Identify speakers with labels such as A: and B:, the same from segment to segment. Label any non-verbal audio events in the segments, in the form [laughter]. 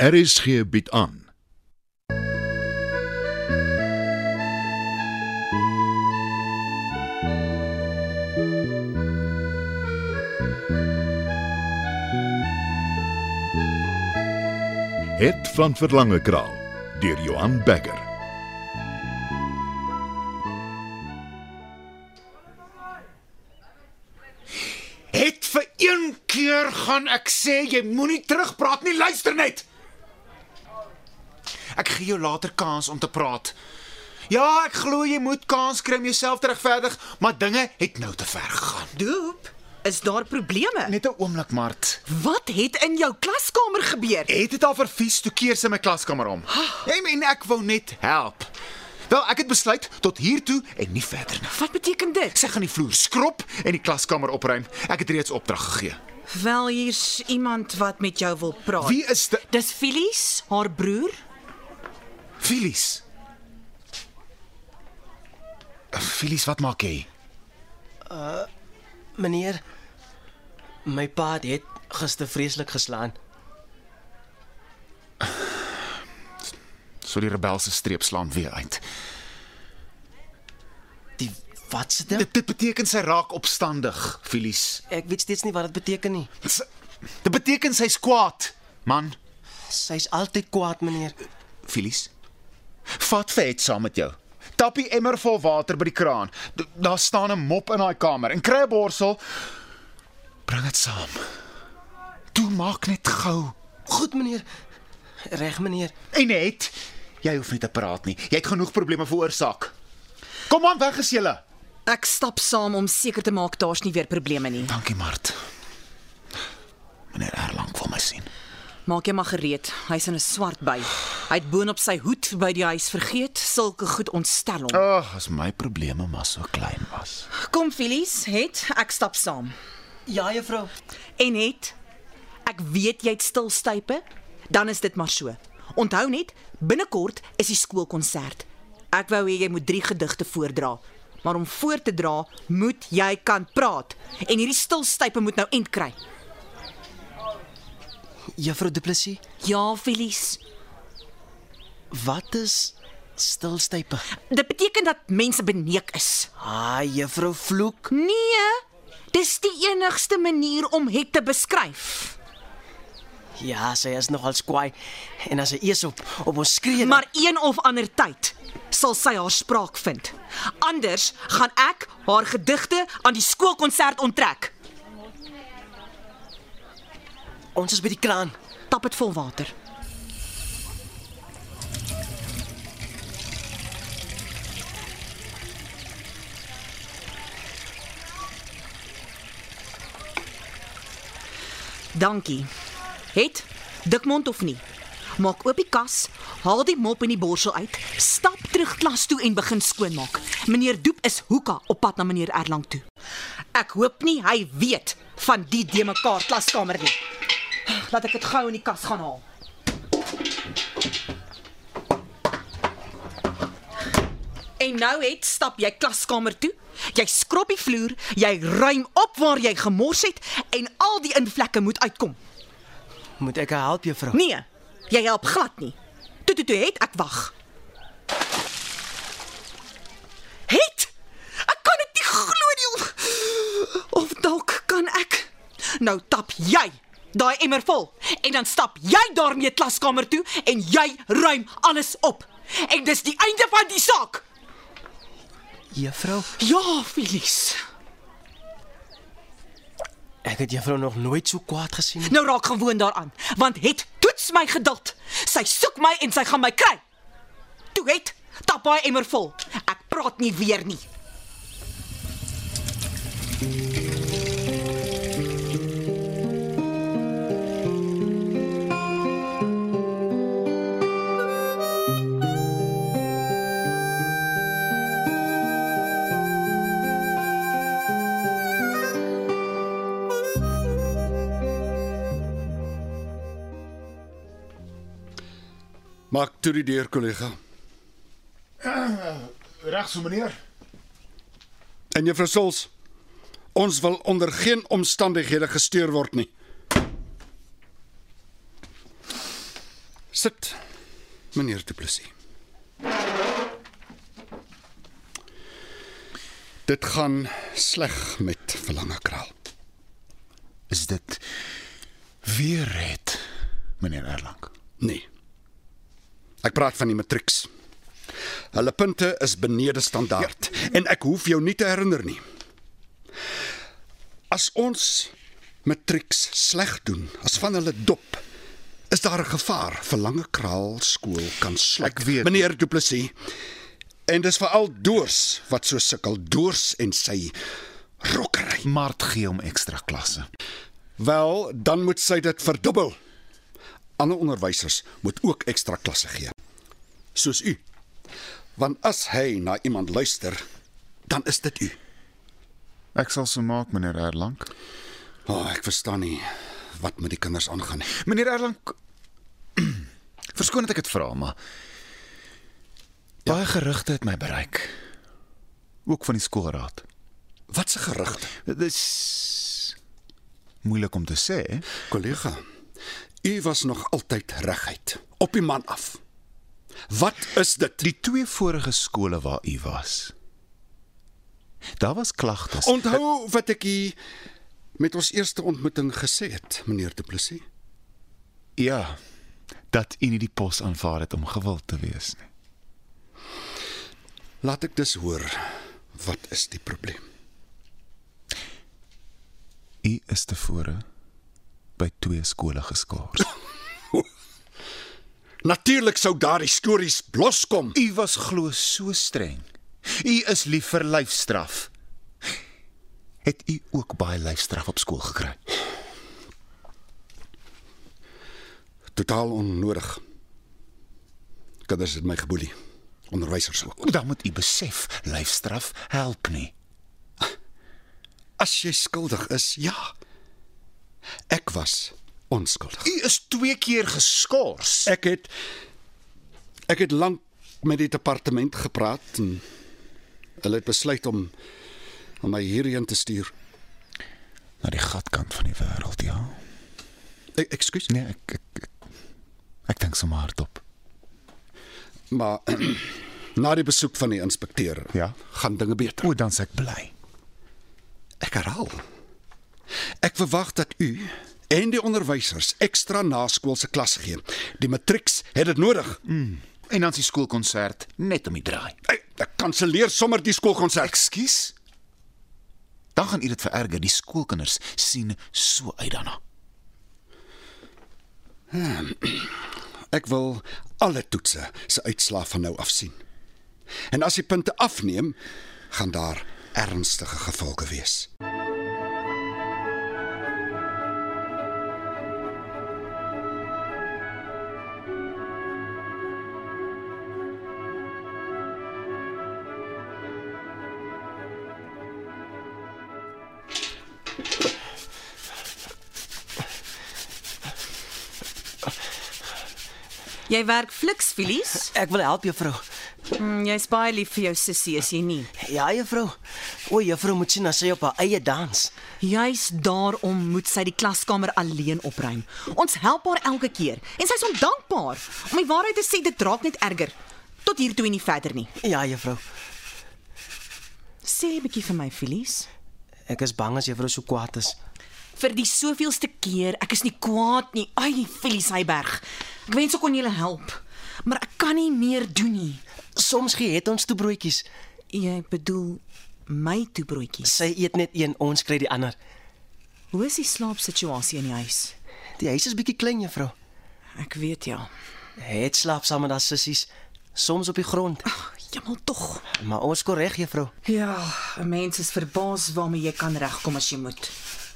A: RSG bied aan. Het van Verlange Kraal deur Johan Becker.
B: Het vir een keer gaan ek sê jy moenie terugpraat nie, luister net. Ek gee jou later kans om te praat. Ja, ek glo jy moet kans kry om jouself te regverdig, maar dinge het nou te ver gegaan.
C: Doop, is daar probleme?
B: Net 'n oomblik, Mart.
C: Wat het in jou klaskamer gebeur?
B: Het dit al vervies toe keer sy my klaskamer om. Jy meen ek wou net help. Wel, ek het besluit tot hier toe en nie verder nie.
C: Wat beteken dit?
B: Sy gaan die vloer skrob en die klaskamer opruim. Ek het reeds opdrag gegee.
C: Wel, hier's iemand wat met jou wil praat.
B: Wie is dit?
C: Dis Phyllis, haar broer.
B: Filies. Filies, wat maak jy?
D: Meneer, my pa het gister vreeslik geslaan.
B: So die rebelse streep slaan weer uit.
D: Die wat se ding?
B: Dit, dit beteken sy raak opstandig, Filies.
D: Ek weet steeds nie wat dit beteken nie.
B: Dit beteken sy's kwaad, man.
D: Sy's altyd kwaad, meneer.
B: Filies. Vat vet saam met jou. Tap die emmer vol water by die kraan. D daar staan 'n mop in daai kamer en kry 'n borsel. Bring dit saam. Toe maak net gou.
D: Goed, meneer. Reg, meneer.
B: En net jy hoef nie te praat nie. Jy het genoeg probleme veroorsaak. Kom aan, weg is julle.
C: Ek stap saam om seker te maak daar's nie weer probleme nie.
B: Dankie, Mart. Meneer Erlang wil my sien.
C: Maak jy maar gereed. Hy's in 'n swart by. Hy het boonop sy hoed by die huis vergeet. Sulke goed ontstel hom.
B: Ag, as my probleme maar so klein was.
C: Kom Phyllis, het ek stap saam.
D: Ja, juffrou.
C: En het ek weet jy het stilstype, dan is dit maar so. Onthou net, binnekort is die skoolkonsert. Ek wou hê jy moet 3 gedigte voordra. Maar om voor te dra, moet jy kan praat. En hierdie stilstype moet nou end kry.
D: Juffrou Du Plessis,
C: Ja, Phyllis.
D: Wat is stilstype?
C: Dit beteken dat mense beneek is.
D: Ah, juffrou Vloek.
C: Nee, dis die enigste manier om het te beskryf.
D: Ja, sy is nogal kwaai. En as sy eers op op ons skree, dan-
C: Maar een of ander tyd sal sy haar spraak vind. Anders gaan ek haar gedigte aan die skoolkonsert onttrek.
D: ons is by die kraan.
C: Tap dit vol water. Dankie. Het dikmond of nie? Maak oop die kas, haal die mop en die borsel uit, stap terug klas toe en begin skoonmaak. Meneer Doep is hoeka op pad na meneer Erlang toe. Ek hoop nie hy weet van die de mekaar klaskamer nie. Laat ek dit gou in die kas gaan haal. En nou het stap jy klaskamer toe. Jy skrob die vloer, jy ruim op waar jy gemors het en al die invlekke moet uitkom.
D: Moet ek help, juffrou?
C: Nee, jy help glad nie. Toe toe toe het ek wag. Het? Ek kan dit nie glo nie. Of dalk kan ek. Nou tap jy daai emmer vol en dan stap jy daarmee klaskamer toe en jy ruim alles op. En dis die einde van die saak.
D: Juffrou,
C: Ja, Felies.
D: ek het juffrou nog nooit so kwaad gesien nie.
C: Nou raak gewoon daaraan, want het toets my geduld. Sy soek my en sy gaan my kry. Toe het tap haar emmer vol. Ek praat nie weer nie.
E: Maak toe die deur, kollega. [clears throat]
B: Reg so meneer.
E: En juffrou Sols, ons wil onder geen omstandighede gesteur word nie. Sit, meneer Du Plessis. Dit gaan sleg met Verlange Kraal.
B: Is dit weer red, meneer Erlang?
E: Nee. Ek praat van die matrieks. Hulle punte is benede standaard ja. en ek hoef jou nie te herinner nie. As ons matrieks sleg doen, as van hulle dop, is daar 'n gevaar Verlange Kraal skool kan sluit.
B: Ek weet.
E: meneer Du Plessis. En dis veral Doors wat so sukkel, Doors en sy rokkery.
B: Mart gee hom ekstra klasse.
E: Wel, dan moet sy dit verdubbel. Ander onderwysers moet ook ekstra klasse gee. Soos u. Want as hy na iemand luister, dan is dit u.
B: Ek sal so maak, meneer Erlang.
E: O, oh, ek verstaan nie wat met die kinders aangaan nie.
B: Meneer Erlang, [clears throat] verskoon dat ek dit vra, maar ja. baie gerugte het my bereik. Ook van die skoolraad.
E: Wat se gerugte?
B: Dit is moeilik om te sê.
E: Kollega, u was nog altyd reguit, op die man af. Wat is dit?
B: Die twee vorige skole waar u was. Daar was klagtes.
E: Onthou wat ek u met ons eerste ontmoeting gesê het, meneer Du Plessis?
B: Ja, dat u nie die pos aanvaar het om gewild te wees nie.
E: Laat ek dus hoor, wat is die probleem?
B: U is tevore by twee skole geskaars. [laughs]
E: Natuurlik sou daardie stories loskom.
B: U was glo so streng. U is lief vir lyfstraf. Het u ook baie lyfstraf op skool gekry?
E: Totaal onnodig. Kinders het my geboelie. Onderwysers ook.
B: Dan moet u besef, lyfstraf help nie.
E: As jy skuldig is, ja. Ek was onskuldig.
B: U is twee keer geskort.
E: Ek het ek het lank met die departement gepraat en hulle het besluit om om my hierheen te stuur.
B: na die gatkant van die wêreld, ja.
E: Ek ekskuus,
B: Nee, ek ek ek, ek dink sommer hardop.
E: maar [clears throat] na die besoek van die inspekteur
B: Ja.
E: gaan dinge beter.
B: O, dan s'ek bly.
E: Ek herhaal. Ek verwag dat u en die onderwysers ekstra naskoolse klas gee. Die matrieks het dit nodig.
B: En dan is die skoolkonsert net om die draai.
E: Ek, ek kanselleer sommer die skoolkonsert.
B: Ekskuus. Dan gaan u dit vererger. Die skoolkinders sien so uit daarna.
E: Ek wil alle toetse se uitslae van nou af sien. En as die punte afneem, gaan daar ernstige gevolge wees.
C: Jy werk fliks, Filies.
D: Ek wil help juffrou.
C: Mm, Jy's baie lief vir jou sussie, is jy nie?
D: Ja, juffrou. O, juffrou moet sien as sy op haar eie dans.
C: Juis daarom moet sy die klaskamer alleen opruim. Ons help haar elke keer en sy's ondankbaar. Om die waarheid te sê, dit raak net erger. Tot hier toe en nie verder nie.
D: Ja, juffrou.
C: Sê 'n bietjie vir my, Filies.
D: Ek is bang as juffrou so kwaad is.
C: Vir die soveelste keer, ek is nie kwaad nie. Ai, Filies Hyberg. Ek wens ek kon julle help, maar ek kan nie meer doen nie.
D: Soms gee het ons toe broodjies.
C: Jy bedoel my toebroodjies.
D: Sy eet net een, ons kry die ander.
C: Hoe is die slaapsituasie in die huis?
D: Die huis is bietjie klein, juffrou.
C: Ek weet ja.
D: Het slaap saam met haar sissies, soms op die grond.
C: Jammer tog.
D: Maar ons kom reg, juffrou.
C: Ja, 'n mens is verbaas waarmee jy kan regkom as jy moet.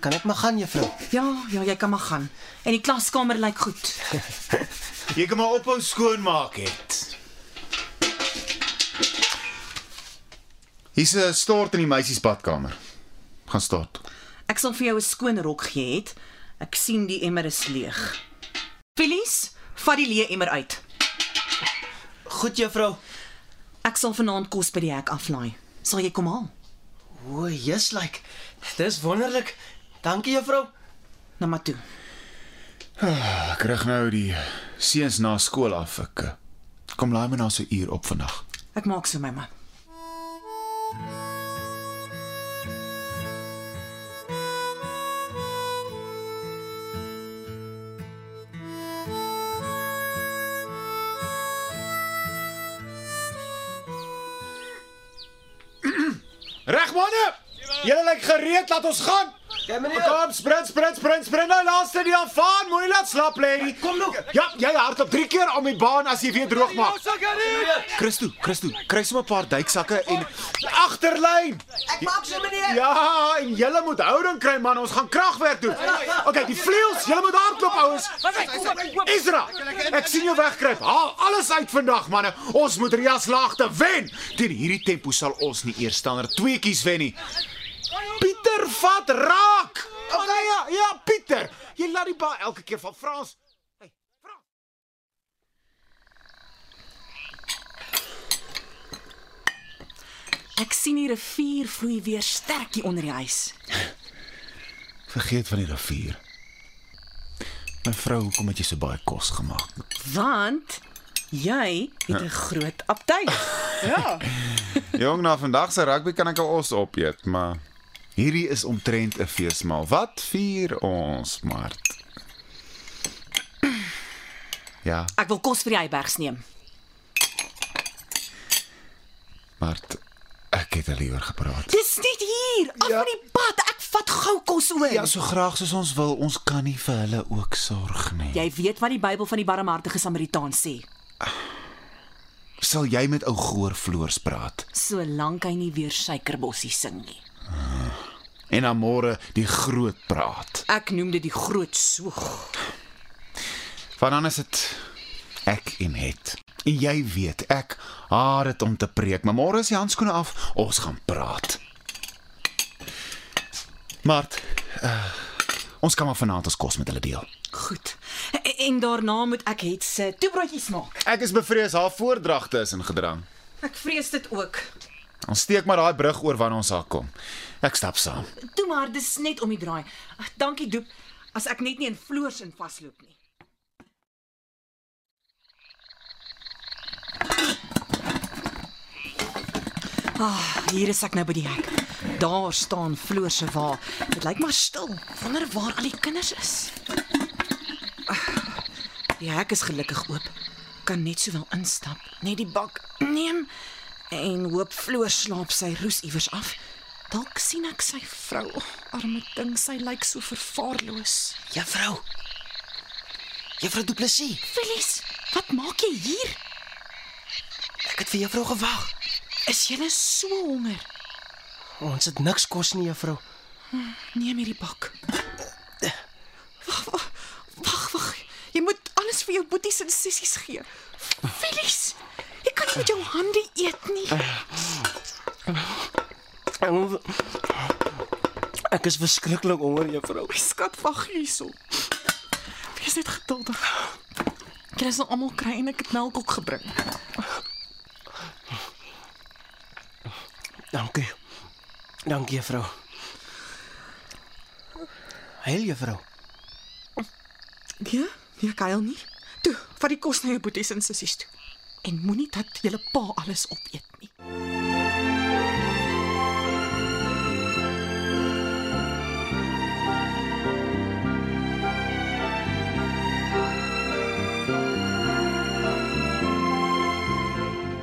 D: Kan ek maar gaan, juffrou?
C: Ja, ja, jy kan maar gaan. En die klaskamer lyk goed. [laughs]
B: Jy kan maar ophou skoonmaak het. Hier's 'n stort in die meisies badkamer. Gaan stort.
C: Ek sal vir jou 'n skoon rok gee het. Ek sien die emmer is leeg. Filies, vat die leë emmer uit.
D: Goed, juffrou.
C: Ek sal vanaand kos by die hek aflaai. Sal jy kom haal?
D: O, yes, like. Dis wonderlik. Dankie, juffrou.
C: Nou maar toe.
B: Ek kry nou die seuns na skool af. Ek eh, kom laai my na so 'n uur op vandag.
C: Ek maak so my man.
B: Reg manne. Julle lyk gereed, laat ons gaan.
D: Ja, meneer.
B: Kom, sprint, sprint, sprint, sprint nou laaste die afaan. Moenie laat slap lê nie.
D: Kom nou.
B: Ja, jy hardloop 3 keer om die baan as jy weer droog maak. Christo, Christo, kry sommer 'n paar duiksakke en agterlyn.
D: Ek maak so meneer.
B: Ja, en julle moet houding kry man, ons gaan kragwerk doen. Okay, die vleuels, julle moet hardloop ouens. Isra, ek sien jou wegkruip. Haal alles uit vandag manne. Ons moet Rias laagte wen. Teen hierdie tempo sal ons nie eers stander tweeetjies wen nie. Pieter vat raak. Okay, ja, ja, Pieter. Jy laat die bal elke keer van Frans. Hey, Frans.
C: Ek sien die rivier vloei weer sterk hier onder die huis.
B: Vergeet van die rivier. My vrou, hoekom het jy so baie kos gemaak?
C: Want jy het 'n groot aptyt. Ja. [laughs]
B: Jong, na vandag se rugby kan ek 'n os opeet, maar hierdie is omtrent 'n feesmaal. Wat vier ons, Mart? [clears throat] Ja,
C: Ek wil kos vir die Eibergs neem.
B: Mart, ek het al liewer gepraat.
C: Dis nie hier, af
B: Ja.
C: van die pad. Ek vat gou kos oor.
B: Ja, so graag soos ons wil, ons kan nie vir hulle ook sorg nie.
C: Jy weet wat die Bybel van die barmhartige Samaritaan sê.
B: Sal jy met ou Goor Floors praat
C: Solank hy nie weer suikerbossie sing nie.
B: En dan môre die groot praat.
C: Ek noem dit die groot soeg.
B: Want dan is dit ek en het. En jy weet, ek haat dit om te preek, maar môre is die handskoene af, ons gaan praat. Mart, uh, ons kan maar vanaand ons kos met hulle deel.
C: Goed. En daarna moet ek het se toebroodjies maak.
B: Ek is bevrees haar voordragte is in gedrang.
C: Ek vrees dit ook.
B: Ons steek maar daai brug oor wanneer ons daar kom. Ek stap saam.
C: Toe maar, dis net om die draai. Dankie Doep, as ek net nie in floors in vasloop nie. Ah, hier is ek nou by die hek. Daar staan Floor se wa. Dit lyk maar stil. Wonder waar al die kinders is. Die hek is gelukkig oop. Kan net sowel instap, net die bak neem en hoop Floor slaap sy roes iewers af. Dalk sien ek sy vrou. Arme ding, sy lyk so vervaarloos.
D: Juffrou. Juffrou Du Plessis.
C: Felies, wat maak jy hier?
D: Ek het vir juffrou gewag.
C: Is jy so honger?
D: Ons het niks kos nie, juffrou.
C: Neem hierdie bak. Wag, wag, wag. Jy moet alles vir jou boeties en sissies gee. Felies, nie met jou hande eet nie.
D: Ek is verskriklik honger, juffrou.
C: My skat, wag hierso. Wees net geduldig. Jy sal almal kry en ek het melk ook gebring.
D: Dankie. Dankie, juffrou. Heil, juffrou.
C: Ja, nee, kuil nie. Toe, vat die kos na jou boeties en sissies toe. En moenie dat julle pa alles opeet nie.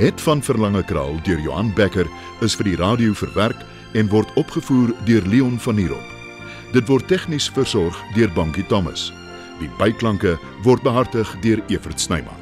A: Het van Verlange Kraal deur Johan Becker is vir die radio verwerk en word opgevoer deur Leon Van Heerop. Dit word tegnies versorg deur Bankie Thomas. Die byklanke word behartig deur Evert Snyman.